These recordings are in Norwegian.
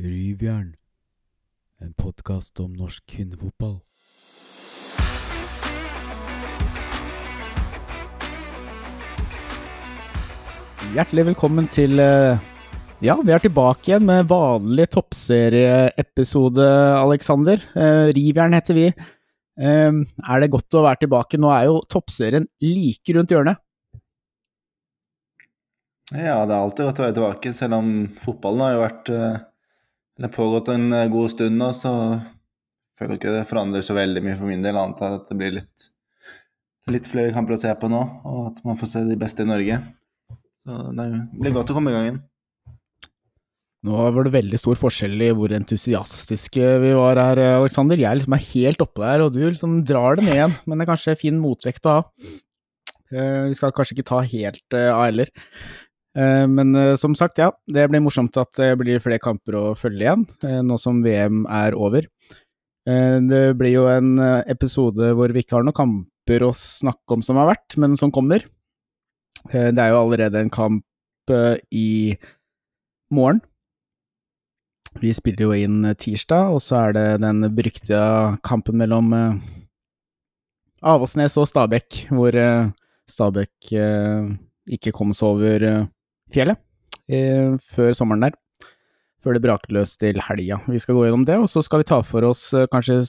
Ryvjern, en podkast om norsk kvinnefotball. Hjertelig velkommen til eh, Ja, vi er tilbake igjen med vanlig toppserieepisode, Aleksander. Eh, Rivjern heter vi. Eh, Er det godt å være tilbake? Nå er jo toppserien like rundt hjørnet. Ja, det er alltid godt å være tilbake, selv om fotballen har jo vært eh, har pågått en eh, god stund nå, så føler jeg ikke det forandrer så veldig mye for min del, annet enn at det blir litt, litt flere kamper å se på nå, og at man får se de beste i Norge. Så det blir godt å komme i gang igjen. Nå var det veldig stor forskjell i hvor entusiastiske vi var her, Aleksander. Jeg liksom er helt oppe der, og du liksom drar det ned igjen. Men det er kanskje fin motvekt å ha. Eh, Vi skal kanskje ikke ta helt eh, av heller. Eh, Men eh, som sagt, ja, det blir morsomt at det blir flere kamper å følge igjen, eh, nå som VM er over. Det blir jo en episode hvor vi ikke har noen kamper å snakke om som har vært, men som kommer. Det er jo allerede en kamp i morgen. Vi spiller jo inn tirsdag, og så er det den berykta kampen mellom Avaldsnes og Stabæk, hvor Stabæk ikke kom seg over fjellet eh, før sommeren der. Før det braker løs til helga. Vi skal gå gjennom det, og så skal vi ta for oss eh, kanskje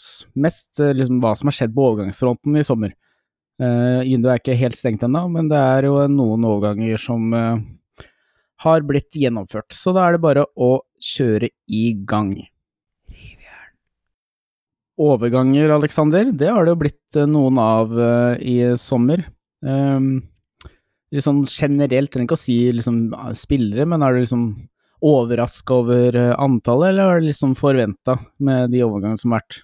mest eh, liksom, hva som har skjedd på overgangsfronten i sommer. Uh, Vinduet er ikke helt stengt ennå, men det er jo noen overganger som eh, har blitt gjennomført. Så da er det bare å kjøre i gang. Overganger, Aleksander, det har det jo blitt eh, noen av uh, i sommer. Um, litt sånn generelt, trenger ikke å si liksom eh, spillere, men er du liksom overraska over eh, antallet, eller er det liksom forventa med de overgangene som har vært?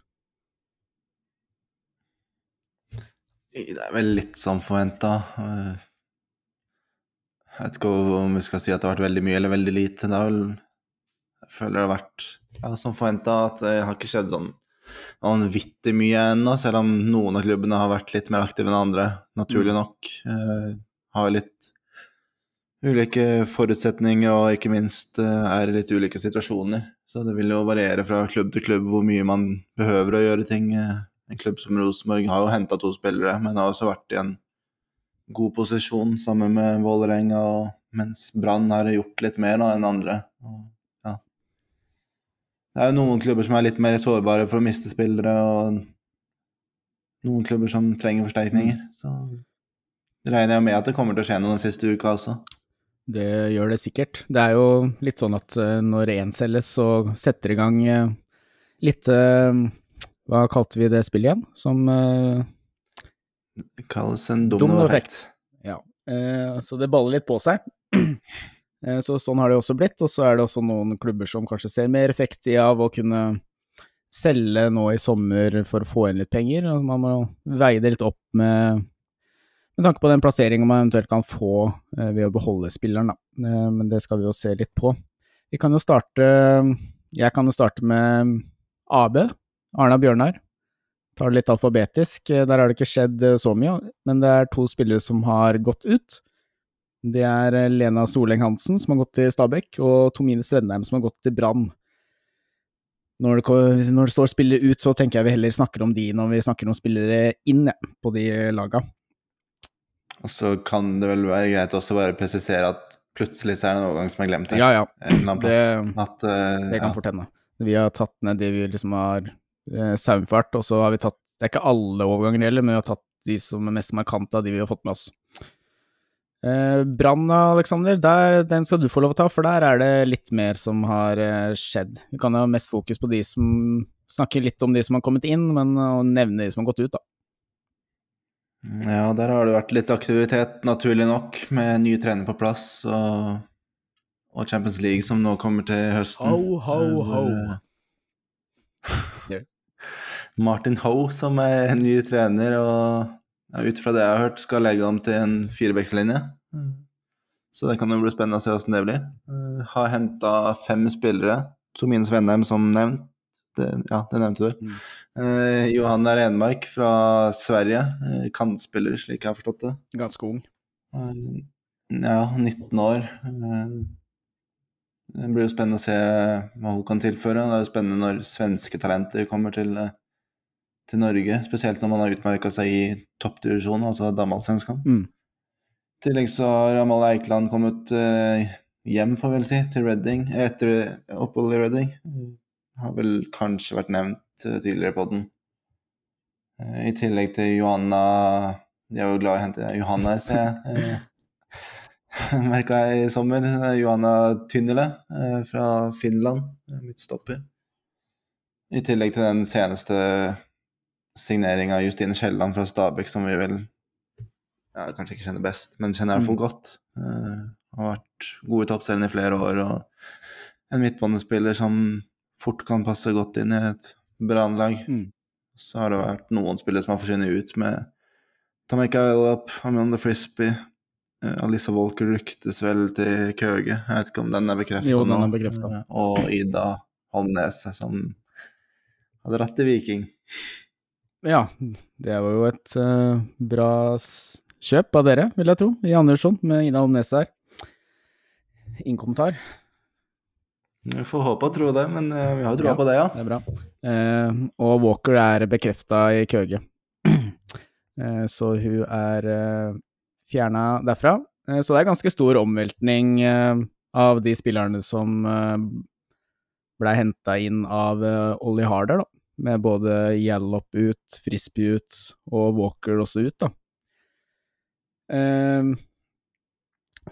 Det er vel litt som forventa. Jeg vet ikke om vi skal si at det har vært veldig mye eller veldig lite. Det er vel Jeg føler det har vært ja, som forventa, at det har ikke skjedd sånn vanvittig mye ennå, selv om noen av klubbene har vært litt mer aktive enn andre, naturlig nok. Eh, har litt ulike forutsetninger og ikke minst eh, er i litt ulike situasjoner. Så det vil jo variere fra klubb til klubb hvor mye man behøver å gjøre ting. Eh, En klubb som Rosenborg har jo henta to spillere, men har også vært i en god posisjon sammen med Vålerenga, mens Brann har gjort litt mer da, enn andre. Ja. Det er jo noen klubber som er litt mer sårbare for å miste spillere, og noen klubber som trenger forsterkninger. Så regner jeg med at det kommer til å skje noe den siste uka også. Det gjør det sikkert. Det er jo litt sånn at eh, når én selges, så setter det i gang eh, litt eh, Hva kalte vi det spillet igjen? Som Det kalles en dominoeffekt. Ja. Så det baller litt på seg. så sånn har det også blitt. Og så er det også noen klubber som kanskje ser mer effekt i av å kunne selge nå i sommer for å få inn litt penger. Man må veie det litt opp med med tanke på den plasseringen man eventuelt kan få eh, ved å beholde spilleren, da. Eh, men det skal vi jo se litt på. Vi kan jo starte Jeg kan jo starte med AB, Arna Bjørnar. Tar det litt alfabetisk. Eh, Der har det ikke skjedd så mye, men det er to spillere som har gått ut. Det er Lena Soleng Hansen, som har gått til Stabæk, og Tomine Svenheim, som har gått til Brann. Når det, når det står spillere ut, så tenker jeg vi heller snakker om de når vi snakker om spillere inn ja, på de laga. Og så kan det vel være greit også bare presisere at plutselig så er det en overgang som er glemt her. Ja, ja. Det- at, uh, Det kan ja. fortelle. Vi har tatt ned de vi liksom har eh, saumfart, og så har vi tatt Det er ikke alle overganger gjelder, men vi har tatt de som er mest markante av de vi har fått med oss. Eh, Brann, Aleksander, den skal du få lov å ta, for der er det litt mer som har eh, skjedd. Vi kan ha mest fokus på de som snakker litt om de som har kommet inn, men å nevne de som har gått ut, da. Ja, der har det vært litt aktivitet, naturlig nok, med ny trener på plass og, og Champions League som nå kommer til høsten. Ho, ho, Eh, ho. eh, Martin Ho som er ny trener, og ja, ut fra det jeg har hørt, skal legge om til en firebekslinje. Så det kan jo bli spennende å se hvordan det blir. Eh, Har henta fem spillere, Tomine Svenheim som nevnt. Det, ja, det nevnte du. Mm. Eh, Johanna Renmark fra Sverige, eh, kantspiller, slik jeg har forstått det. Ganske ung. Eh, Ja, 19 år. Eh, Det blir jo spennende å se hva hun kan tilføre. Det er jo spennende når svenske talenter kommer til, eh, til Norge, spesielt når man har utmerka seg i toppdivisjonen, altså damallsvenskan. Mm. I tillegg så har Amalie Eikeland kommet eh, hjem, får vi vel si, til Reading etter oppholdet i Reading. Har vel kanskje vært nevnt tidligere på den. Eh, I tillegg til Johanna De er jo glad i å hente Johanna, ser jeg. Eh, Merka jeg i sommer. Er Johanna Tynnele eh, fra Finland, eh, midtstopper. I tillegg til den seneste signeringa av Justine Kielland fra Stabæk, som vi vel ja, kanskje ikke kjenner best, men kjenner i hvert fall godt. Uh, har vært gode toppselgere i flere år, og en midtbanespiller som fort kan passe godt inn i et brannlag. Mm. Så har det vært noen spillere som har forsvunnet ut med Tameka Ellop, Amanda Frisbee, uh, Alisa Walker ryktes vel til Køge. Jeg vet ikke om den er bekrefta nå. den er bekreftet. Eh, Og Ida Holmnes som hadde dratt til Viking. Ja, det var jo et uh, bra kjøp av dere, vil jeg tro, i Andersson, med Ida Holmnes her. Ingen kommentar. Vi får håpe og tro det, men eh, vi har jo troa Ja. på det, ja. Det er bra. Eh, og Walker er bekrefta i Køge. eh, så hun er eh, fjerna derfra. Eh, så det er ganske stor omveltning eh, av de spillerne som eh, blei henta inn av Ollie Harder, da. Med både Yallop ut, Frisbee ut og Walker også ut, da.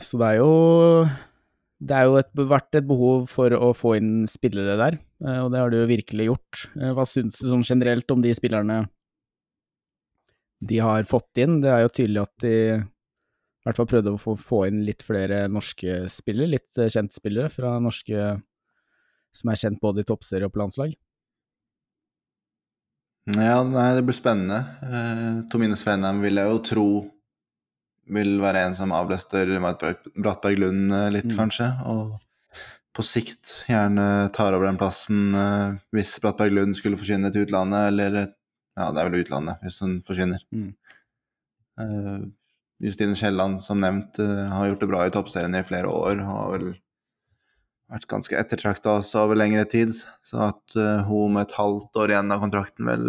Så det er jo det er jo et, vært et behov for å få inn spillere der, eh, og det har du jo virkelig gjort. Eh, Hva syns du sånn generelt om de spillerne de har fått inn? Det er jo tydelig at de i hvert fall prøvde å få, få inn litt flere norske spillere, litt eh, kjente spillere fra norske som er kjent både i toppserie og på landslag. Ja, nei, det blir spennende. Eh, Tomine Svenheim vil jeg jo tro vil være en som avlaster Marit Bra- Brattberg Lund eh, litt, Mm. kanskje. Og på sikt gjerne tar over den plassen eh, hvis Brattberg Lund skulle forsvinne til utlandet, eller Ja, det er vel utlandet, hvis hun forsvinner. Mm. Uh, Justine Kielland, som nevnt, uh, har gjort det bra i toppserien i flere år. Har vel vært ganske ettertrakta også over lengre tid. Så at uh, hun med et halvt år igjen av kontrakten vel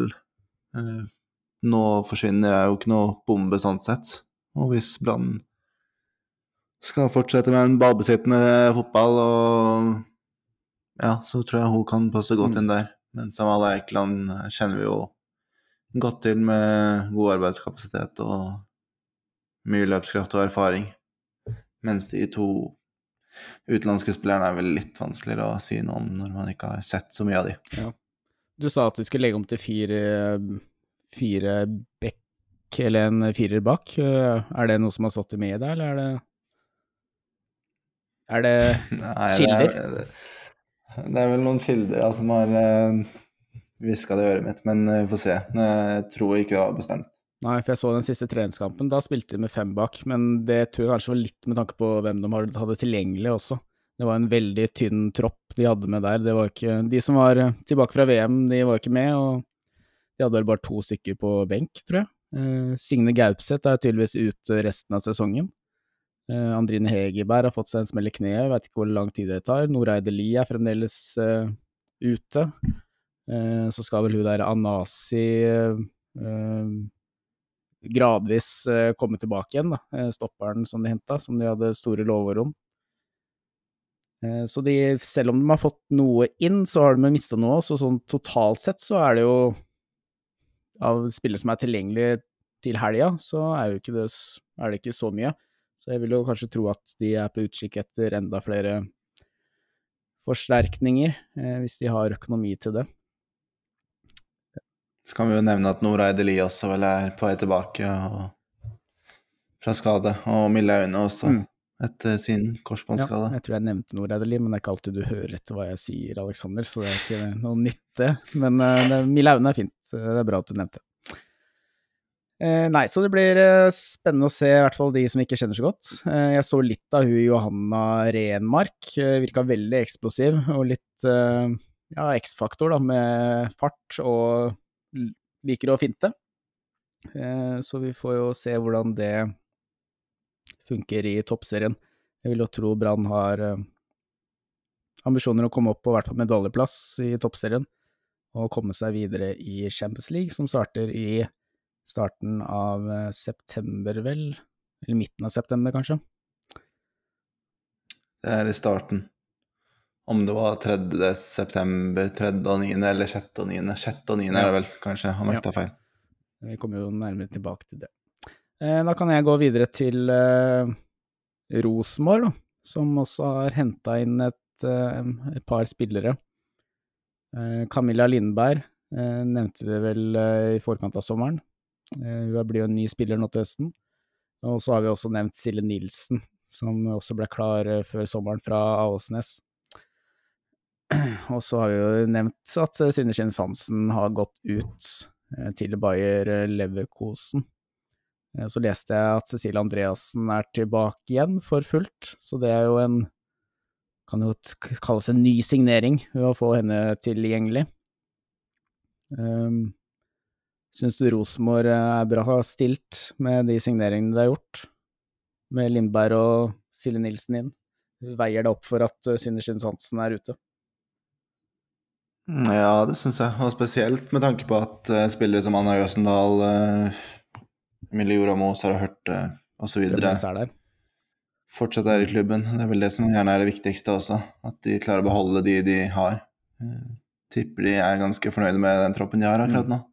nå forsvinner, er jo ikke noe bombe sånn sett. Og hvis Brann skal fortsette med en ballbesittende fotball, og ja, så tror jeg hun kan passe godt Mm. inn der. Men Samala Eikeland kjenner vi jo godt til med god arbeidskapasitet og mye løpskraft og erfaring. Mens de to utenlandske spillerne er vel litt vanskeligere å si noe om når man ikke har sett så mye av de. Du sa at de skulle legge om til fire, fire bekk, eller en firer bak. Er det noe som har stått i media, eller er det Er det Nei, Kilder? Det er, det er vel noen kilder ja, som har hviska det i øret mitt, men vi får se. Jeg tror ikke det var bestemt. Nei, for jeg så den siste treningskampen. Da spilte de med fem bak, men det tror jeg kanskje var litt med tanke på hvem de hadde- tilgjengelig også. Det var en veldig tynn tropp de hadde med der. Det var ikke, de som var tilbake fra VM, de var ikke med, og de hadde vel bare to stykker på benk, tror jeg. Eh, Signe Gaupseth er tydeligvis ute resten av sesongen. Eh, Andrine Hegerberg har fått seg en smell i kneet, veit ikke hvor lang tid det tar. Noreide Lie er fremdeles eh, ute. Så skal vel hun der Anasi gradvis komme tilbake igjen, da. Stopperen som de henta, som de hadde store lover om. Så de, selv om de har fått noe inn, så har de mista noe, så sånn totalt sett så er det jo Av spillere som er tilgjengelige til helga, så er, det, er det ikke så mye. Så jeg vil jo kanskje tro at de er på utkikk etter enda flere forsterkninger, eh, hvis de har økonomi til det. Så kan vi jo nevne at Noreide Lie også vel er på vei tilbake og, fra skade. Og Mille Aune også, Mm. etter sin korsbåndskade. Ja, jeg tror jeg nevnte noe, Reideli, men det er ikke alltid du hører etter hva jeg sier, Aleksander, så det er ikke noe nytte. Men uh, Mille Aune er fint, det er bra at du nevnte. Eh, nei, så det blir eh, spennende å se, i hvert fall de som ikke kjenner så godt. Eh, jeg så litt av hun Johanna Renmark, uh, virka veldig eksplosiv, og litt eh, ja, X-faktor, da, med fart og liker å finte. Eh, så vi får jo se hvordan det funker i toppserien. Jeg vil jo tro Brann har eh, ambisjoner å komme opp på hvert fall medaljeplass i toppserien, og komme seg videre i Champions League, som starter i starten av eh, september, vel? Eller midten av september, kanskje? Det er i starten. Om det var 3. september, 3. og 9., eller 6. og 9. 6. og 9. er det vel, kanskje, om jeg ikke tar feil. Vi kommer jo nærmere tilbake til det. Eh, Da kan jeg gå videre til eh, Rosenborg, som også har henta inn et, et par spillere. Camilla Lindberg nevnte vi vel i forkant av sommeren. Eh, Hun blir jo en ny spiller nå til høsten. Og så har vi også nevnt Silje Nilsen, som også ble klar eh, før sommeren fra Alesnes Og så har vi jo nevnt at eh, Synne Kjens Hansen har gått ut eh, til Bayer eh, Leverkosen. Eh, Så leste jeg at Cecilie Andreassen er tilbake igjen for fullt, så det er jo en kan jo kalles en ny signering ved å få henne tilgjengelig. Um, Syns du Rosenborg eh, er bra stilt med de signeringene de har gjort, med Lindberg og Silje Nilsen inn? Veier det opp for at eh, Synne Hansen er ute? Mm, Ja, det syns jeg. Og spesielt med tanke på at uh, spillere som Anna Jøsendal, uh, Emilie har hørt uh, osv. Fortsatt er i klubben. Det er vel det som gjerne er det viktigste også. At de klarer å beholde de de har. Uh, tipper de er ganske fornøyde med den troppen de har akkurat nå.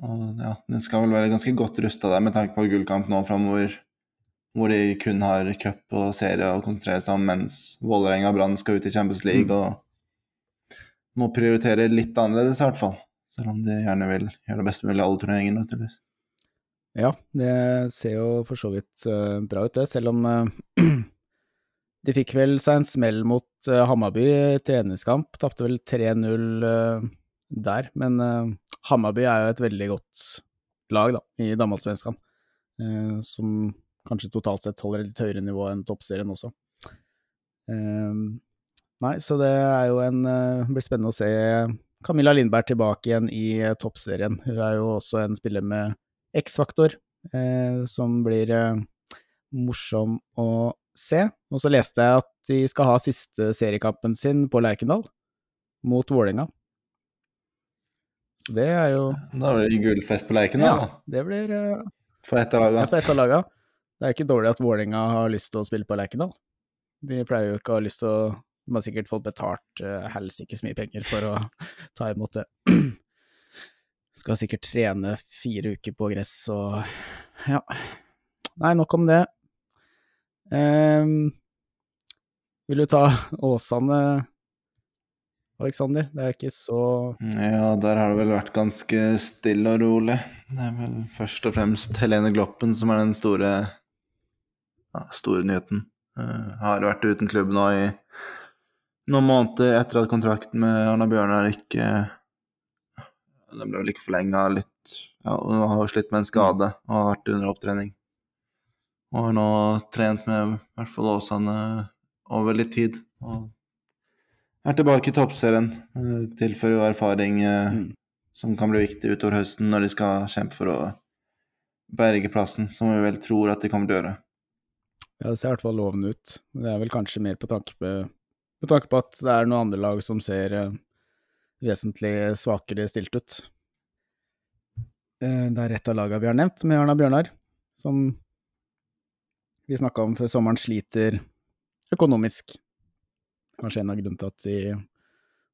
Og ja, den skal vel være ganske godt rusta der med tanke på gullkamp nå framover. Hvor de kun har cup og serie å konsentrere seg om, mens Vålerenga og Brann skal ut i Champions League og må prioritere litt annerledes, i hvert fall. Selv om de gjerne vil gjøre det best mulig i alle turneringene, naturligvis. Ja, det ser jo for så vidt eh, bra ut, det, selv om eh, de fikk vel seg en smell mot uh, Hammarby i treningskamp. Tapte vel 3-0 eh, der, men uh, Hammarby er jo et veldig godt lag da, i damallsvenskan, uh, som kanskje totalt sett holder et litt høyere nivå enn toppserien også. Uh, nei, så det er jo en uh, blir spennende å se Camilla Lindberg tilbake igjen i eh, toppserien. Hun er jo også en spiller med X-faktor, eh, som blir eh, morsom å se. Og så leste jeg at de skal ha siste seriekampen sin på Lerkendal, mot Vålerenga. Det er jo Da blir det gullfest på Lerkendal, Ja, da. det blir uh... For ett av ja, for ett av laga. Det er ikke dårlig at Vålerenga har lyst til å spille på Lerkendal. De pleier jo ikke å ha lyst til å De har sikkert fått betalt uh, helsikes mye penger for å ta imot det. Skal sikkert trene fire uker på gress og Ja. Nei, nok om det. Um, vil du ta Åsane, Aleksander? Det er ikke så Ja, der har det vel vært ganske stille og rolig. Det er vel først og fremst Helene Gloppen som er den store, ja, store nyheten. Uh, har vært uten klubb nå i noen måneder etter at kontrakten med Arna Bjørnar ikke Den ble vel ikke forlenga litt Ja, hun har slitt med en skade og har vært under opptrening. Og har nå trent med i hvert fall Åsane over litt tid. Og er tilbake i toppserien. eh, Tilfører jo erfaring eh, Mm. som kan bli viktig utover høsten når de skal kjempe for å berge plassen, som vi vel tror at de kommer til å gjøre. Ja, det ser i hvert fall lovende ut. Det er vel kanskje mer på tanke på, på, tanke på at det er noen andre lag som ser eh, vesentlig svakere stilt ut. Det er et av lagene vi har nevnt, med Arna Bjørnar, som vi snakka om før sommeren, sliter økonomisk. Kanskje en av grunnene til at de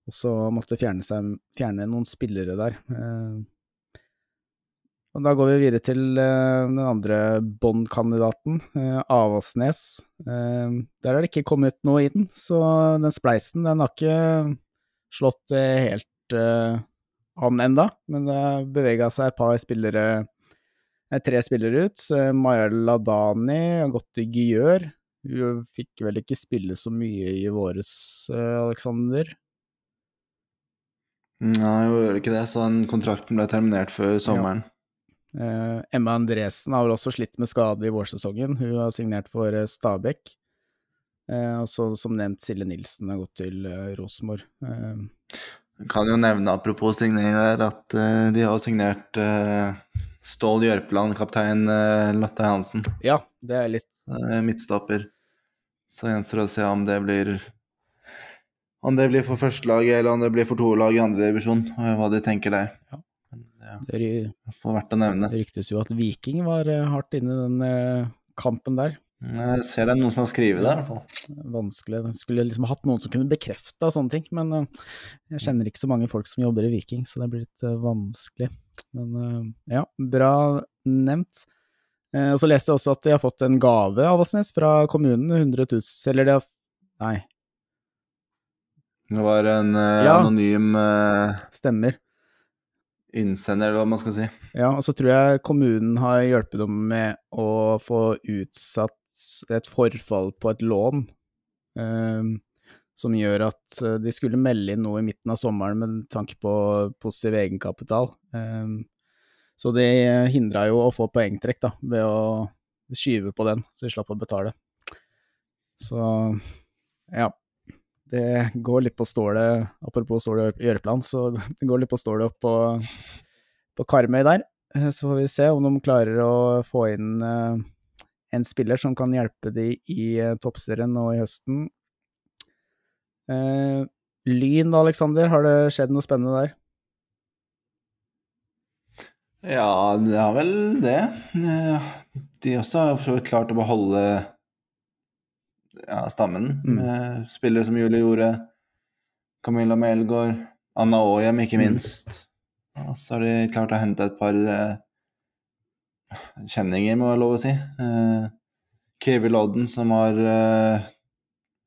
også måtte fjerne, seg, fjerne noen spillere der. Eh, og da går vi videre til eh, den andre Bond-kandidaten, eh, Avaldsnes. Eh, der har det ikke kommet noe i den, så den spleisen den har ikke slått eh, helt eh, an enda, men det har bevega seg et par spillere, tre spillere ut. Eh, Maya Ladani har gått til Gyør. Hun fikk vel ikke spille så mye i våres, eh, Aleksander? Nei, hun gjør ikke det, så den kontrakten ble terminert før sommeren. Ja. Emma Andresen har vel også slitt med skade i vårsesongen. Hun har signert for eh, Stabæk. Eh, og så som nevnt, Silje Nilsen har gått til eh, Rosenborg. Eh, Kan jo nevne, apropos signeringer, at eh, de har signert eh, Stål Jørpeland, kaptein Lotte Hansen, ja, det er litt eh, midtstopper. Så gjenstår det å se om det blir Om det blir for førstelaget eller om det blir for to lag i andredivisjon, hva de tenker der. Ja. Men Det er i verdt å nevne. det ryktes jo at Viking var eh, hardt inne i den eh, kampen der. Jeg ser det er noen som har skrevet det, i hvert fall. Vanskelig. Jeg skulle liksom hatt noen som kunne bekrefta sånne ting, men eh, jeg kjenner ikke så mange folk som jobber i Viking, så det blir litt vanskelig. Men ja, bra nevnt. Eh, og så leste jeg også at de har fått en gave, av Avaldsnes, fra kommunen. 100 000, eller det har Nei, Det var en uh, Ja. anonym uh, stemmer. innsender, eller hva man skal si. Ja, og så tror jeg kommunen har hjulpet dem med å få utsatt et forfall på et lån, Um, som gjør at de skulle melde inn noe i midten av sommeren med tanke på positiv egenkapital. Eh, så det hindra jo å få poengtrekk da, ved å skyve på den, så de slapp å betale. Så ja, det går litt på stålet, apropos stålet i Øreplan, så det går litt på stålet opp på, på Karmøy der. Eh, Så får vi se om de klarer å få inn eh, en spiller som kan hjelpe de i eh, toppserien nå i høsten. Lyn, Aleksander, har det skjedd noe spennende der? Ja, det er vel det. Eh, De også har for så vidt klart å beholde ja, stammen Mm. med spillere som Julie gjorde, Camilla Melgaard, Anna Aahjem ikke Mm. minst. Og så har de klart å hente et par eh, kjenninger, må jeg lov å si. Eh, Kiwi Lodden, som har eh,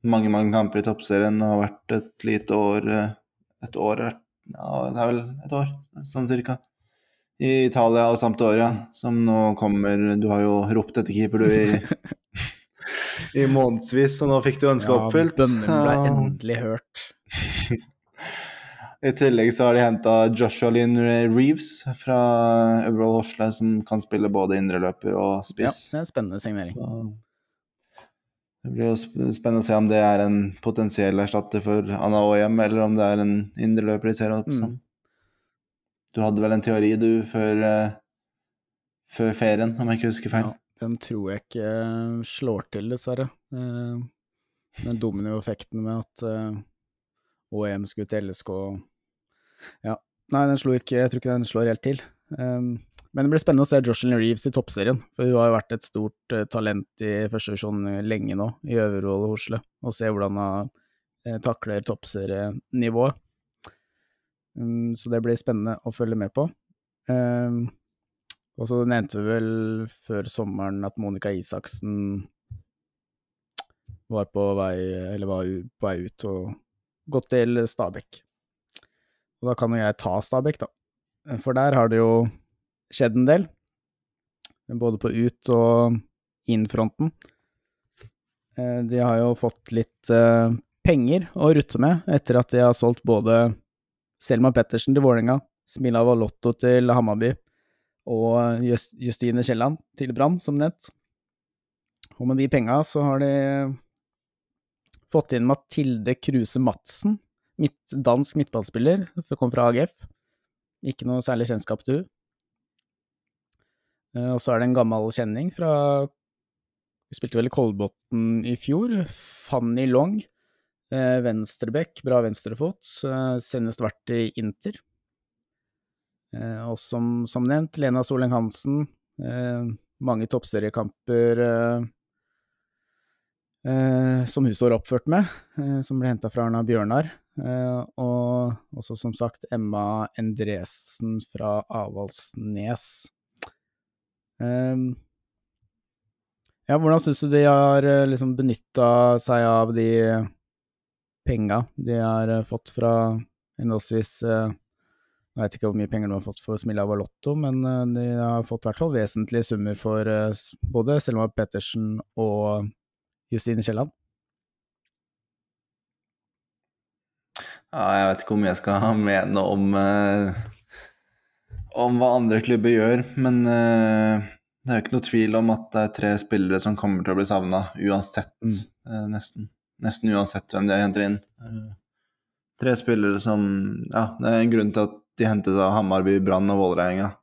mange, mange kamper i toppserien og har vært et lite år eh, Et år Ja, det er vel et år, sånn cirka i Italia og Sampdoria, som nå kommer Du har jo ropt etter keeper, du, i, i månedsvis, og nå fikk du ønsket oppfylt. bønnen ble Ja. endelig hørt. I tillegg så har de henta Joshua Lynn Reeves fra Øvrevoll Horsle, som kan spille både indreløper og spiss. Ja, det er en spennende signering. Så Det blir jo spennende å se om det er en potensiell erstatter for Anna Oyem, eller om det er en indreløper de ser opp Mm. Du hadde vel en teori, du, før, eh, før ferien, om jeg ikke husker feil? Ja, den tror jeg ikke eh, slår til, dessverre. Eh, Den dominoeffekten med at OEM skulle til LSK Ja. Nei, den slo ikke Jeg tror ikke den slår helt til. Um, Men det blir spennende å se Jocelyn Reeves i toppserien, for hun har jo vært et stort uh, talent i første divisjon lenge nå, i Øvervoll og Oslo, og se hvordan hun uh, takler toppserienivået. Um, så det blir spennende å følge med på. Um, og så nevnte vi vel før sommeren at Monica Isaksen var på vei, var på vei ut og gått til Stabæk. Og da kan jo jeg ta Stabæk, da. For der har det jo skjedd en del. Både på ut- og inn-fronten. Eh, De har jo fått litt eh, penger å rutte med etter at de har solgt både Selma Pettersen til Vålerenga, Smilla Valotto til Hammarby og Just- Justine Kielland til Brann, som nett. Og med de penga så har de fått inn Mathilde Kruse Madsen, midt, dansk midtballspiller, kom fra AGF. Ikke noe særlig kjennskap til hun. Eh, Og så er det en gammel kjenning fra Hun spilte vel i Kolbotn i fjor. Fanny Long. Eh, venstrebekk, bra venstrefot. eh, Senest vært i Inter. Eh, og som, som nevnt, Lena Soleng Hansen. Mange toppseriekamper som hun står oppført med, som ble henta fra Arna Bjørnar. Og også som sagt Emma Endresen fra Avaldsnes. Ja, hvordan syns du de har liksom benytta seg av de penga de har eh, fått fra henholdsvis eh, Jeg vet ikke hvor mye penger de har fått for Smilla Valotto, men eh, de har fått i hvert fall vesentlige summer for både Selma Pettersen og Justine Kielland. Ja, jeg vet ikke om jeg skal mene om om hva andre klubber gjør, men det er jo ikke noe tvil om at det er tre spillere som kommer til å bli savna, uansett. Mm. nesten. Nesten uansett hvem de henter inn. Eh, tre spillere som Ja, det er en grunn til at de hentes av Hammarby, Brann og Vålerenga.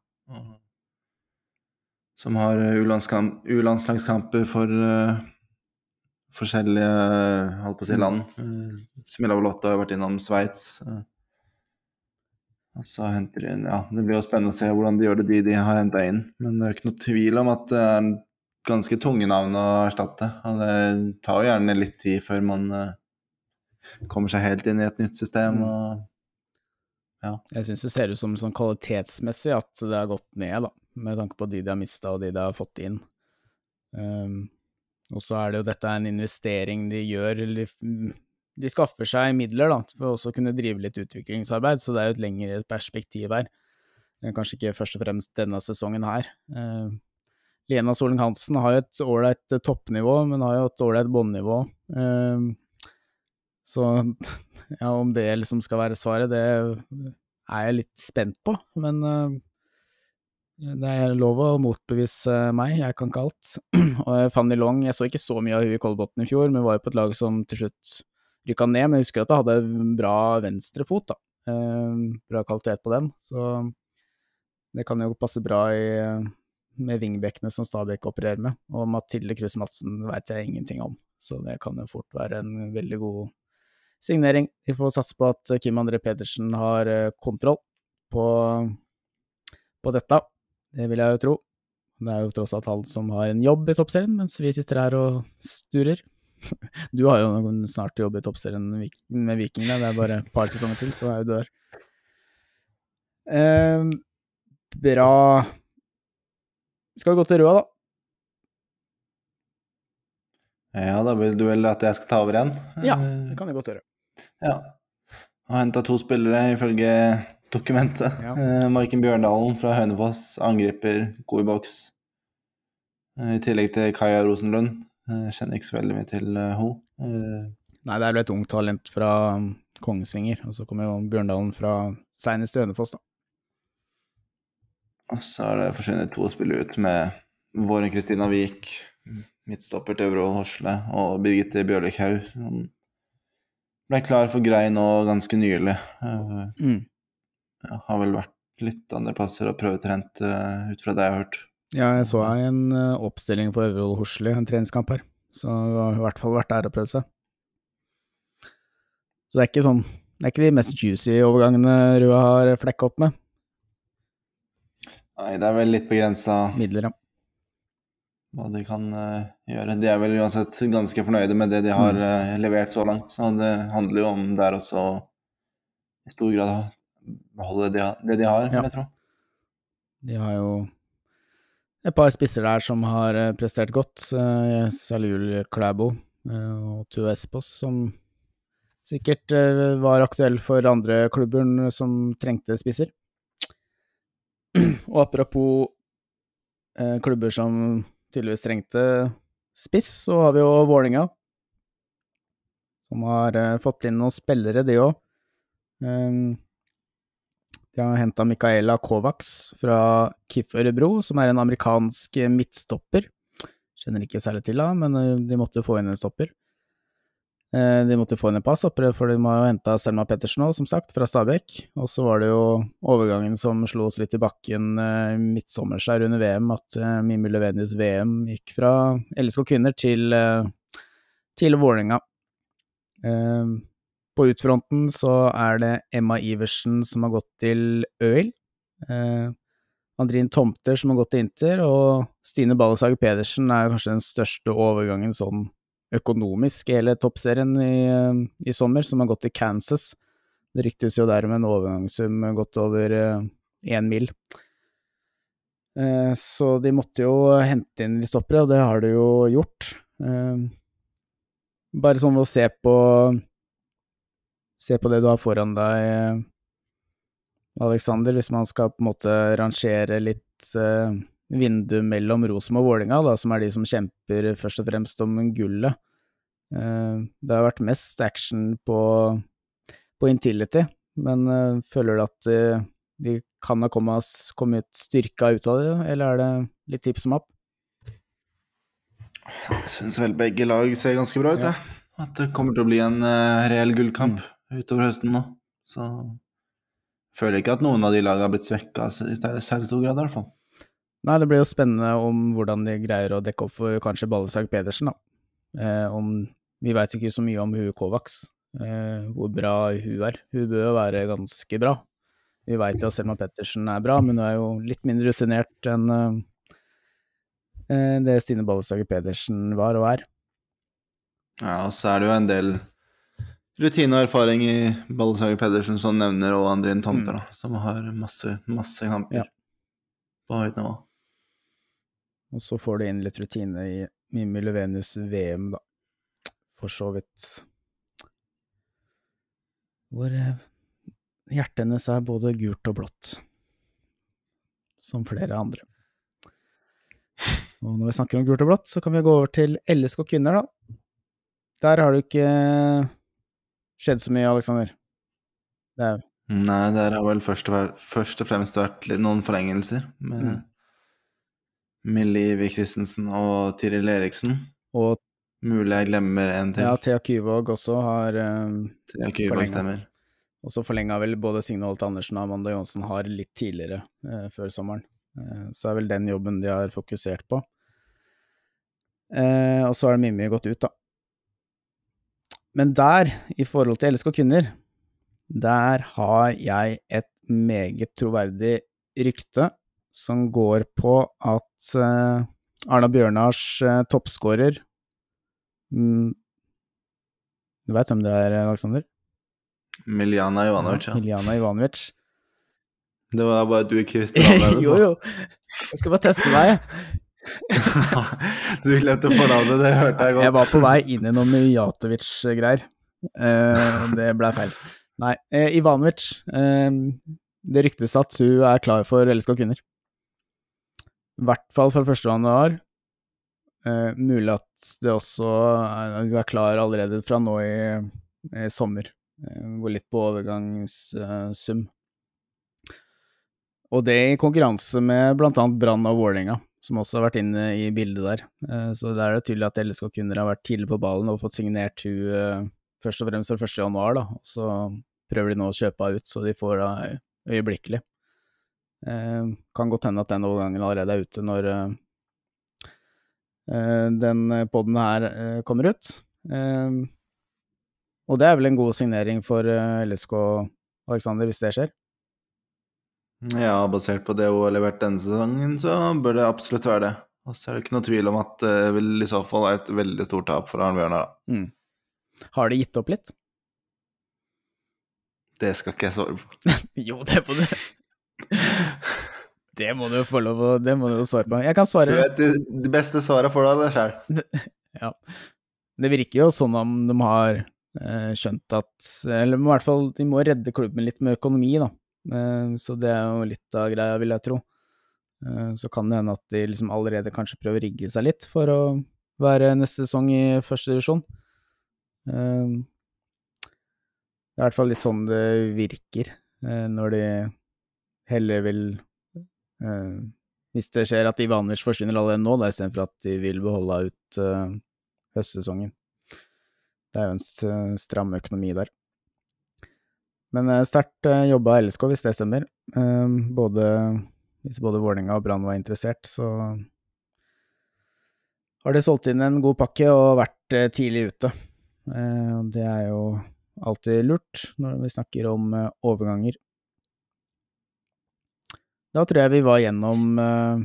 Som har U-landslagskamper for, uh, forskjellige holdt på å si, land. Eh, Smilla Valotta har vært innom Sveits. Uh, Og så henter de inn Ja, det blir jo spennende å se hvordan de gjør det, de de har henta inn. Men det er ikke noe tvil om at det er ganske tunge navn å erstatte. Og det tar jo gjerne litt tid før man eh, kommer seg helt inn i et nytt system. og ja. Jeg syns det ser ut som sånn kvalitetsmessig at det har gått ned, da, med tanke på de de har mista og de de har fått inn. Um, og så er det jo dette er en investering de gjør, eller mm, de skaffer seg midler da, for også å kunne drive litt utviklingsarbeid, så det er jo et lengre perspektiv her. Kanskje ikke først og fremst denne sesongen her. Uh, Lena Solen Hansen har jo et ålreit toppnivå, men har jo et ålreit båndnivå. Um, så ja, om det liksom skal være svaret, det er jeg litt spent på, men eh, det er lov å motbevise meg, jeg kan ikke alt. Og Fanny Long, jeg så ikke så mye av hun i Kolbotn i fjor, men var jo på et lag som til slutt rykka ned, men jeg husker at hun hadde bra venstrefot, da. Eh, Bra kvalitet på den, så det kan jo passe bra i, med vingbekkene som Stabæk opererer med. Og Mathilde Kruse Madsen veit jeg ingenting om, så det kan jo fort være en veldig god signering. Vi får satse på at Kim André Pedersen har eh, kontroll på, på dette. Det vil jeg jo tro. Det er jo tross alt han som har en jobb i toppserien, mens vi sitter her og sturer. Du har jo snart jobb i toppserien med Vikingene, det er bare et par sesonger til, så er du der. Eh, bra Skal vi gå til Røa, da? ja, da vil du vel at jeg skal ta over igjen? Ja, Eh, det kan jeg godt gjøre. Ja. Har henta to spillere, ifølge dokumentet. Ja. Eh, Maiken Bjørndalen fra Hønefoss, angriper, god i boks. Eh, I tillegg til Kaja Rosenlund. Eh, kjenner ikke så veldig mye til hun. henne. Nei, det er vel et ungt talent fra um, Kongsvinger, og så kommer jo Bjørndalen fra senest i Hønefoss, da. Og så har det forsvunnet to spillere ut med Våren Kristina Wiik, midtstopper til Øvrevoll Horsle, og Birgitte Bjørlik Haug, som ble klar for grei nå ganske nylig. Eh, Mm. har vel vært litt andre plasser og prøvetrent uh, ut fra det jeg har hørt. Ja, jeg så en uh, oppstilling på Øvrevoll Horsle, en treningskamp her, så hun har i hvert fall vært der og prøvd seg. Så det er ikke sånn Det er ikke de mest juicy overgangene Rua har flekka opp med. Nei, det er vel litt begrensa Midler, ja. hva de kan uh, gjøre. De er vel uansett ganske fornøyde med det de har eh, levert så langt. Så det handler jo om der også i stor grad å beholde det, det de har, Ja. vil jeg tro. De har jo et par spisser der som har eh, prestert godt. Uh, Salul Klæbo og Tue Espos, som sikkert var aktuell for andre klubber som trengte spisser. Og apropos eh, klubber som tydeligvis trengte spiss, så har vi jo Vålinga, som har eh, fått inn noen spillere, de òg. De har henta Micaela Kovacs fra KIF Ørebro, som er en amerikansk midtstopper. Kjenner ikke særlig til henne, men eh, de måtte jo få inn en stopper. Eh, De måtte få inn pass passoppere, for de jo hente Selma Pettersen òg, som sagt, fra Stabekk. Og så var det jo overgangen som slo oss litt i bakken eh, midtsommers her under VM, at eh, Mimmi Løvenius VM gikk fra LSK kvinner til, til Vålerenga. På utfronten så er det Emma Iversen som har gått til Øil. Andrin Tomter som har gått til Inter, og Stine Ballesager Pedersen er kanskje den største overgangen sånn økonomisk hele toppserien i, eh, i sommer, som har gått til Kansas. Det ryktes jo der med en overgangssum godt over én mil. Eh, så de måtte jo hente inn litt stoppere, og det har de jo gjort. Eh, bare sånn å se på Se på det du har foran deg, Alexander, hvis man skal på en måte rangere litt eh, vindu mellom Rosenborg og Vålinga, da, som er de som kjemper først og fremst om gullet. Eh, det har vært mest action på, på Intility, men eh, føler du at eh, de kan ha kommet, kommet styrka ut av det, eller er det litt tips om opp? Jeg syns vel begge lag ser ganske bra ut, Ja. At det kommer til å bli en uh, reell gullkamp utover høsten nå. Så føler jeg ikke at noen av de lagene har blitt svekka i særlig stor grad, i hvert fall. Nei, det blir jo spennende om hvordan de greier å dekke opp for kanskje Ballesag Pedersen, da. Eh, om, vi veit ikke så mye om hun Kovacs, eh, hvor bra hun er. Hun bør jo være ganske bra. Vi veit jo at Selma Pettersen er bra, men hun er jo litt mindre rutinert enn eh, det Stine Ballesager Pedersen var og er. Ja, og så er det jo en del rutine og erfaring i Ballesager Pedersen som nevner, og Andrin Tomter, Mm. da, som har masse, masse kamper Ja. på høyt nivå. Og så får du inn litt rutine i Mimmi Løvenius VM, da. For så vidt. Hvor eh, hjertet hennes er både gult og blått. Som flere andre. Og når vi snakker om gult og blått, så kan vi gå over til LSK kvinner, da. Der har det ikke skjedd så mye, Aleksander. Er Nei, der har vel først og fremst vært noen forlengelser Men Mm. Med Ivi Christensen og Tiril Eriksen. Og Mulig jeg glemmer en til. ja, Thea Kyvåg også har eh, Thea Kyvåg stemmer. Og så forlenga vel både Signe Holt Andersen og Amanda Johnsen har litt tidligere eh, før sommeren. Eh, så er vel den jobben de har fokusert på. Eh, og så har Mimmi gått ut, da. Men der, i forhold til LSK kvinner, der har jeg et meget troverdig rykte som går på at eh, Arna Bjørnars eh, toppskårer mm, Du veit hvem det er, Aleksander? Miljana Ivanovic, ja. Miljana Ivanovic. Det var bare du ikke visste navnet. jo, jo. Jeg skal bare teste deg. du glemte fornavnet, det hørte jeg godt. Jeg var på vei inn i noe Mijatovic-greier. Uh, det ble feil. Nei, eh, Ivanovic. Eh, det ryktes at hun er klar for LSK kvinner. I hvert fall fra 1. januar. Eh, mulig at det også er, er klar allerede fra nå i, i sommer. Eh, går litt på overgangssum. Og det i konkurranse med annet Brann og Vålerenga, som også har vært inne i bildet der. Eh, Så der er det tydelig at LSK Kunder har vært tidlig på ballen og fått signert hun eh, først og fremst fra 1. januar, da. Så prøver de nå å kjøpe henne ut, så de får henne øyeblikkelig. Eh, Kan godt hende at den overgangen allerede er ute når eh, eh, den poden her eh, kommer ut. Eh, Og det er vel en god signering for eh, LSK, Aleksander, hvis det skjer? Ja, basert på det hun har levert denne sesongen, så bør det absolutt være det. Og så er det ikke noe tvil om at det vil i så fall være et veldig stort tap for Arne Bjørnar. da. Mm. Har de gitt opp litt? Det skal ikke jeg svare på. Jo, det må du Det må du få lov å Det må du jo svare på. Jeg kan svare Du vet, det de beste svaret får du av deg sjøl. Ja. Det virker jo sånn om de har eh, skjønt at Eller i hvert fall, de må redde klubben litt med økonomi, da. Eh, så det er jo litt av greia, vil jeg tro. Eh, så kan det hende at de liksom allerede kanskje prøver å rigge seg litt for å være neste sesong i første divisjon. Det er i hvert fall litt sånn det virker, når de heller vil eh, Hvis det skjer at Ivanovic forsvinner allerede nå, da, istedenfor at de vil beholde ut eh, høstsesongen. Det er jo en stram økonomi der. Men eh, sterkt eh, jobba LSK, hvis det stemmer. Eh, Både, hvis både Vålerenga og Brann var interessert, så har de solgt inn en god pakke og vært eh, tidlig ute. Eh, Det er jo alltid lurt når vi snakker om eh, overganger. Da tror jeg vi var gjennom uh,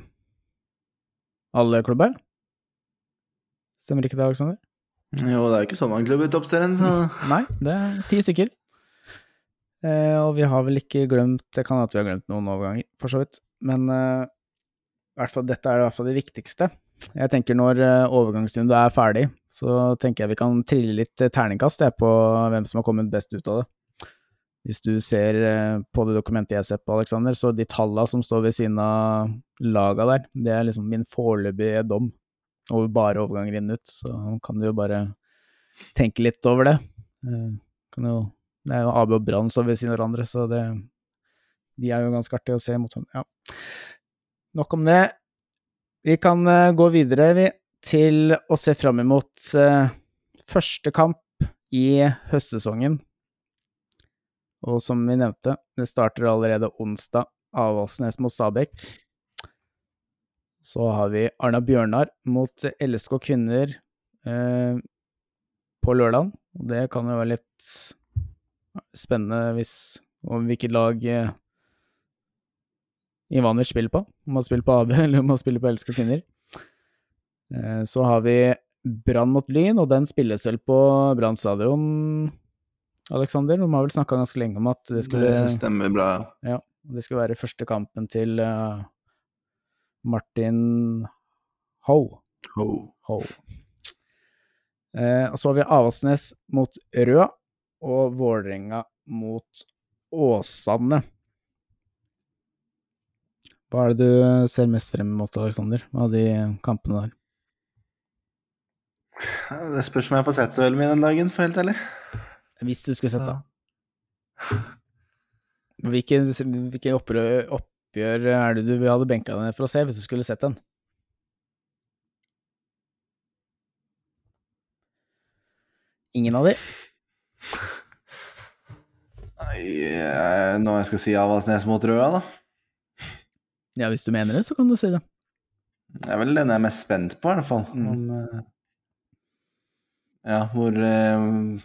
alle klubber. Stemmer ikke det, Aleksander? Jo, det er jo ikke så mange klubber i toppserien, så Nei, det er ti stykker. Eh, og vi har vel ikke glemt Det kan at vi har glemt noen overganger, for så vidt. Men eh, fall, dette er i hvert fall det viktigste. Jeg tenker når eh, overgangsvinduet er ferdig, så tenker jeg vi kan trille litt eh, terningkast jeg, på hvem som har kommet best ut av det. Hvis du ser eh, på det dokumentet jeg ser på, Aleksander, så de tallene som står ved siden av laga der, det er liksom min foreløpige dom over bare overganger inn ut. Så kan du jo bare tenke litt over det. Eh, jo, det er jo AB og Brann står ved siden av hverandre, så det, de er jo ganske artige å se mot hverandre. Ja. Nok om det. Vi kan eh, gå videre vi, til å se fram imot første kamp i høstsesongen. Og som vi nevnte, det starter allerede onsdag, Avaldsnes mot Stabæk. Så har vi Arna Bjørnar mot LSK kvinner eh, på lørdag. Det kan jo være litt spennende hvis om hvilket lag eh, Ivanic spiller på. Om han spiller på AB eller om han spiller på Elsker kvinner. Eh, så har vi Brann mot Lyn, og den spilles vel på Brann stadion, Aleksander? De har vel snakka ganske lenge om at det skulle Det stemmer bra. ja, det skulle være første kampen til uh, Martin Ho. Ho. Ho. Uh, og så har vi Avaldsnes mot Røa og Vålerenga mot Åsane. Hva er det du ser mest frem mot, Aleksander, av de kampene der? Det spørs om jeg får sett så veldig mye den dagen, for helt ærlig. Hvis du skulle sett, da. Hvilke, hvilke opprør, oppgjør er det du hadde benka deg ned for å se, hvis du skulle sett den? Ingen av de? Nå det noe jeg skal si Avaldsnes mot Røa, da? Ja, hvis du mener det, så kan du si det. Det er vel den jeg er mest spent på, i hvert fall. Mm. Om, eh, ja, hvor eh,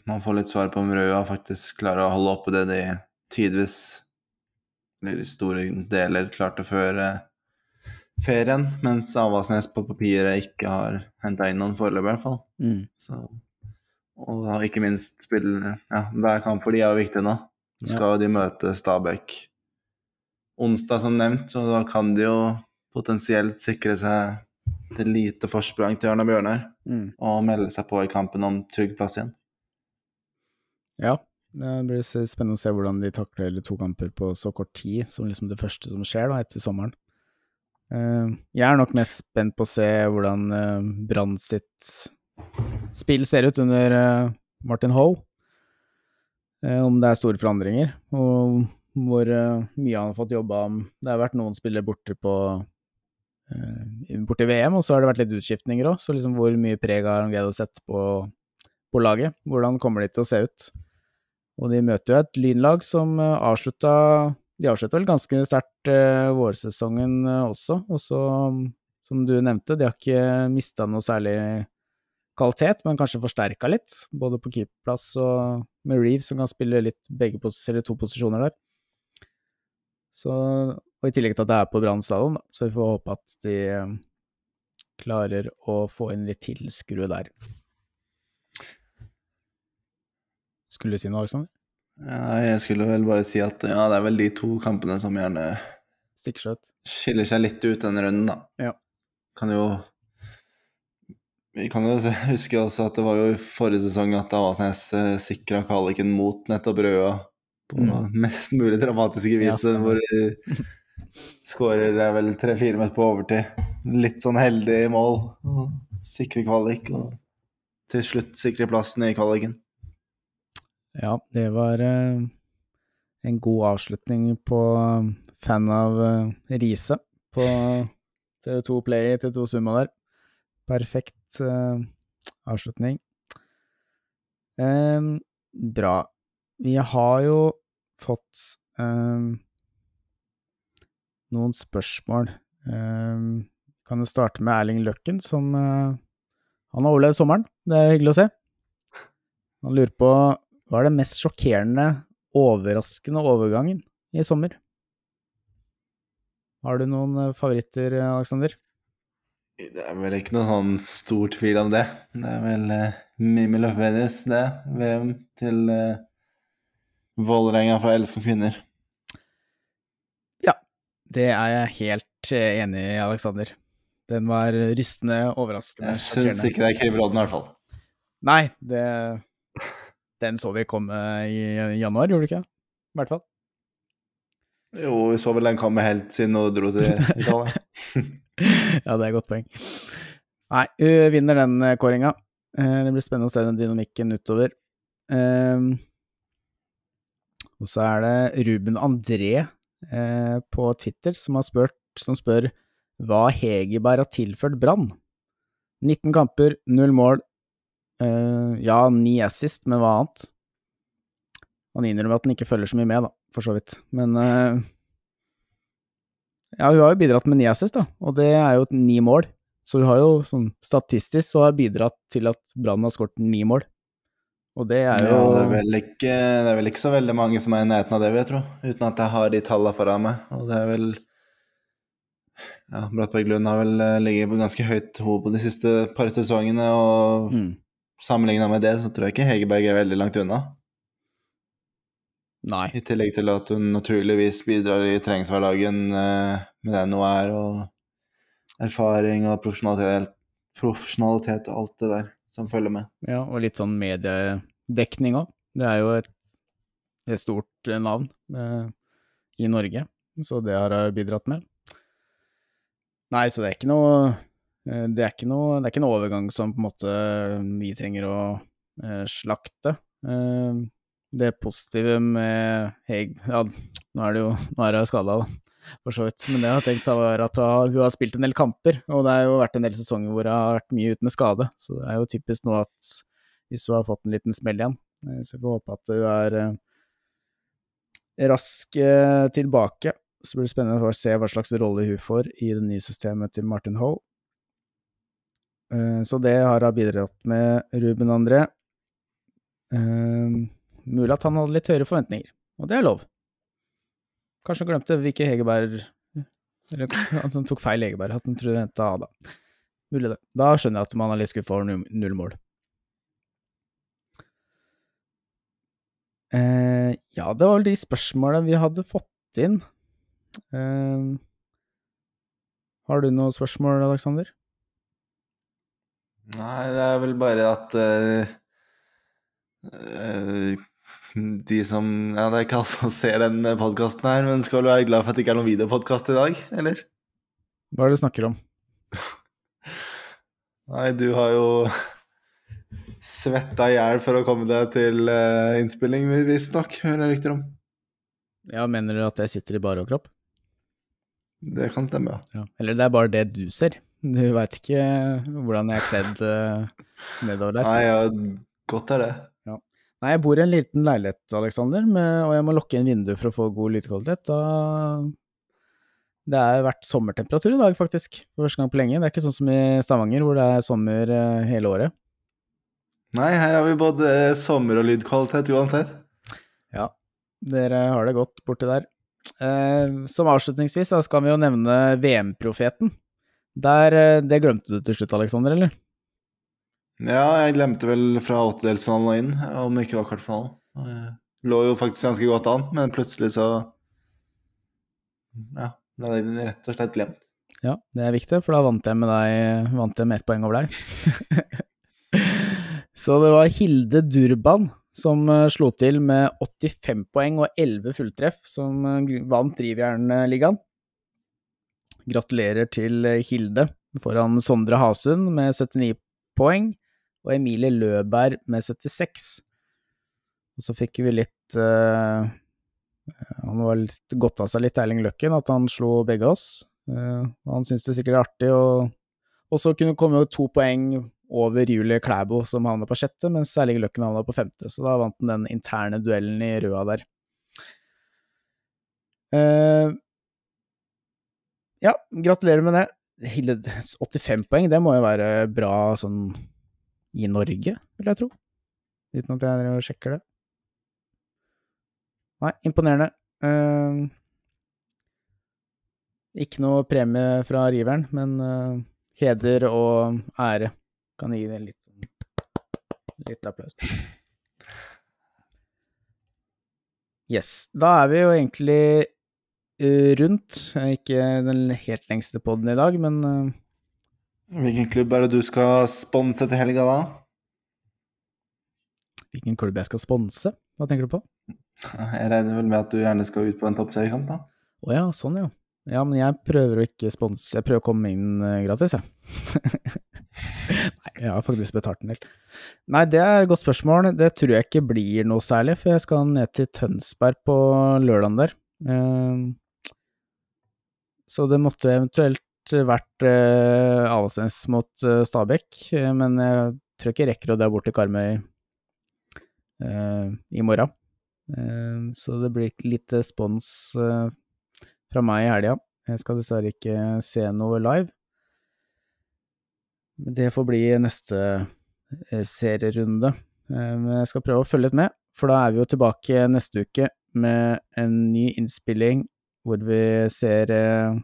man får litt svar på om Røa faktisk klarer å holde oppe det de tidvis, eller i store deler, klarte før eh, ferien, mens Avaldsnes på papiret ikke har henta inn noen foreløpig, i hvert fall. Mm. Så, og ikke minst spiller ja, hver kamp for de er jo viktig nå. Nå skal jo de møte Stabæk onsdag, som nevnt, så da kan de jo potensielt sikre seg et lite forsprang til Arna Bjørnar Mm. og melde seg på i kampen om trygg plass igjen. Ja, det blir spennende å se hvordan de takler to kamper på så kort tid, som liksom det første som skjer da, etter sommeren. Eh, jeg er nok mest spent på å se hvordan uh, Brann sitt spill ser ut under eh, Martin Hoe. Eh, om det er store forandringer, og hvor eh, mye han har fått jobba om. Det har vært noen spillere borte på eh, borte i VM, og så har det vært litt utskiftninger òg, så liksom hvor mye preg har å sette på, på laget? Hvordan kommer de til å se ut? Og de møter jo et lynlag som uh, avslutta De avslutta vel ganske sterkt uh, vårsesongen eh, også, og så, som du nevnte, de har ikke mista noe særlig kvalitet, men kanskje forsterka litt, både på keeperplass og med Reeve, som kan spille litt begge pos to posisjoner der. Så, og i tillegg til at det er på Brann stadion, så vi får håpe at de eh, klarer å få inn litt tilskuere der. Skulle du si noe, Alexander? Ja, jeg skulle vel bare si at ja, det er vel de to kampene som gjerne Stikkskjøt. skiller seg litt ut denne runden, da. Ja. Kan jo Vi kan jo huske også at det var jo i forrige sesong at Avaldsnes eh, sikra kvaliken mot nettopp Røa på Mm. mest mulig dramatiske vis, Ja, hvor de skårer er vel tre-fire minutter på overtid. Litt sånn heldig i mål. Sikre kvalik, og til slutt sikre plassen i kvaliken. Ja, det var eh, en god avslutning på eh, fan av eh, Riise på TV2 Play, TV2 Summa der. Perfekt avslutning. Bra. Vi har jo fått noen spørsmål. Um, kan jo starte med Erling Løkken, som uh, Han har overlevd sommeren. Det er hyggelig å se. Han lurer på hva er det mest sjokkerende, overraskende overgangen i sommer? Har du noen eh, favoritter, Aleksander? Det er vel ikke noen sånn stor tvil om det. Det er vel uh, Mimmi Løfvenius, det. VM til uh, Vålerenga fra LSK kvinner. Det er jeg helt eh, enig i, Aleksander. Den var rystende, overraskende. Jeg syns ikke det er Kriv i hvert fall. Nei, det Den så vi komme i januar, gjorde du ikke? I hvert fall. Jo, vi så vel den komme helt siden hun dro til Italia. ja, det er et godt poeng. Nei, hun vinner den eh, kåringa. Eh, Det blir spennende å se den dynamikken utover. Ehm, og så er det Ruben André eh, på Twitter som spurt, som spør hva Hegerberg har tilført Brann. 19 kamper, null mål. Eh, ja, ni assist, men hva annet? Han innrømmer at han ikke følger så mye med, da, for så vidt. Men eh, ja, hun har jo bidratt med ni assist, da, og det er jo ni mål. Så hun har jo sånn statistisk så har bidratt til at Brann har skåret ni mål. Og det er jo Ja, det, er ikke, det er vel ikke så veldig mange som er i nærheten av det, vil jeg tro. Uten at jeg har de tallene foran meg. Og det er vel Ja, Brattberg Lund har vel eh, ligget på ganske høyt hoved på de siste par sesongene, og mm, sammenligna med det, så tror jeg ikke Hegerberg er veldig langt unna. Nei. I tillegg til at hun naturligvis bidrar i treningshverdagen eh, med den hun er, og erfaring og profesjonalitet, profesjonalitet og alt det der som følger med. Ja, og litt sånn mediedekning òg. Det er jo et, et stort eh, navn eh, i Norge, så det har jeg bidratt med. Nei, så det er ikke noe eh, det er ikke noe, det er ikke noe overgang som på en måte vi trenger å eh, slakte. Eh, det positive med Heg Ja, nå er det jo nå skada, for så vidt. Men det jeg har tenkt var at hun har spilt en del kamper, og det har jo vært en del sesonger hvor hun har vært mye ute med skade. Så det er jo typisk nå at hvis hun har fått en liten smell igjen, eh, så vi får håpe at hun er eh, rask eh, tilbake. Så blir det spennende å se hva slags rolle hun får i det nye systemet til Martin Hoe. Så det har hun bidratt med Ruben André. Mulig at han hadde litt høyere forventninger, og det er lov. Kanskje han glemte hvilke Hegerberg Eller at han tok feil Hegerberg, at han trodde han henta Ada. Mulig det. Da skjønner jeg at man er litt skuffa over null mål. Eh, ja, det var vel de spørsmåla vi hadde fått inn. Eh, har du noen spørsmål, Aleksander? Nei, det er vel bare at eh, eh, de som Ja, det er ikke alle som ser den podkasten her, men skal du være glad for at det ikke er noen videopodkast i dag, eller? Hva er det du snakker om? Nei, du har jo svetta i hjel for å komme deg til uh, innspilling, visstnok, hører jeg rykter om. Ja, mener du at jeg sitter i bare overkropp? Det kan stemme, ja. Ja. Eller det er bare det du ser. Du veit ikke hvordan jeg er kledd uh, nedover der. Nei, ja, godt er det. Nei, jeg bor i en liten leilighet, Aleksander, og jeg må lukke inn vinduet for å få god lydkvalitet. Da Det har vært sommertemperatur i dag, faktisk. For første gang på lenge. Det er ikke sånn som i Stavanger, hvor det er sommer eh, hele året. Nei, her har vi både sommer- og lydkvalitet uansett. Ja, dere har det godt borti der. Eh, som avslutningsvis så skal vi jo nevne VM-profeten. Eh, Det glemte du til slutt, Aleksander, eller? Ja, jeg glemte vel fra åttedelsfinalen og inn, om det ikke var kvartfinalen. Jeg lå jo faktisk ganske godt an, men plutselig så Ja, ble det rett og slett glemt. Ja, det er viktig, for da vant jeg med deg Vant jeg med ett poeng over deg. Så det var Hilde Durban som eh, slo til med 85 poeng og 11 fulltreff, som eh, vant Drivjernligaen. Gratulerer til eh, Hilde foran Sondre Hasund med 79 poeng, og Emilie Løberg med 76. Og så fikk vi litt uh, Han var litt godt av seg litt, Erling Løkken, at han slo begge oss. Uh, han syntes det sikkert er artig, og, og så kunne det komme to poeng over Julie Klæbo, som havna på sjette, mens Erling Løkken havna på femte, så da vant han den interne duellen i røda der. Uh, ja, gratulerer med det. Hilde, 85 poeng, det må jo være bra sånn i Norge, vil jeg tro. Uten at jeg sjekker det. Nei, imponerende. Uh, ikke noe premie fra riveren, men uh, heder og ære. Kan gi det litt, litt applaus. Yes. Da er vi jo egentlig eh, rundt. Ikke den helt lengste poden i dag, men eh, Hvilken klubb er det du skal sponse til helga, da? hvilken klubb jeg skal sponse? Hva tenker du på? Jeg regner vel med at du gjerne skal ut på en toppseriekamp, da? Å ja, sånn ja. Ja, men jeg prøver å ikke sponse, jeg prøver å komme inn eh, gratis, jeg. Nei, jeg har faktisk betalt en del. Nei, det er et godt spørsmål. Det tror jeg ikke blir noe særlig, for jeg skal ned til Tønsberg på lørdagen der. Eh, Så det måtte eventuelt vært eh, Avaldsnes mot eh, Stabæk, eh, men jeg tror ikke jeg rekker å dra bort til Karmøy eh, i morgen. Eh, Så det blir litt spons eh, fra meg i helga. Jeg skal dessverre ikke se noe live. Det får bli neste eh, serierunde. Eh, Men jeg skal prøve å følge litt med, for da er vi jo tilbake neste uke med en ny innspilling hvor vi ser, eh,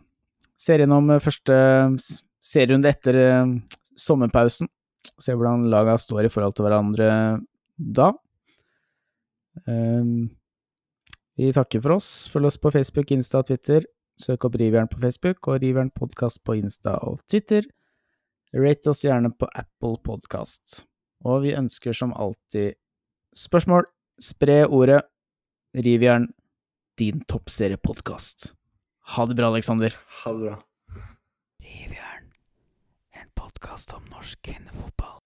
ser gjennom eh, første s- serierunde etter eh, sommerpausen. Se hvordan laga står i forhold til hverandre da. Um, vi takker for oss. Følg oss på Facebook, Insta og Twitter. Søk opp Rivjern på Facebook og Rivjern podkast på Insta og Twitter. Rate oss gjerne på Apple Podkast. Og vi ønsker som alltid spørsmål. Spre ordet. Rivjern, din toppseriepodkast. Ha det bra, Aleksander. Ha det bra. Rivjern, en podkast om norsk kvinnefotball.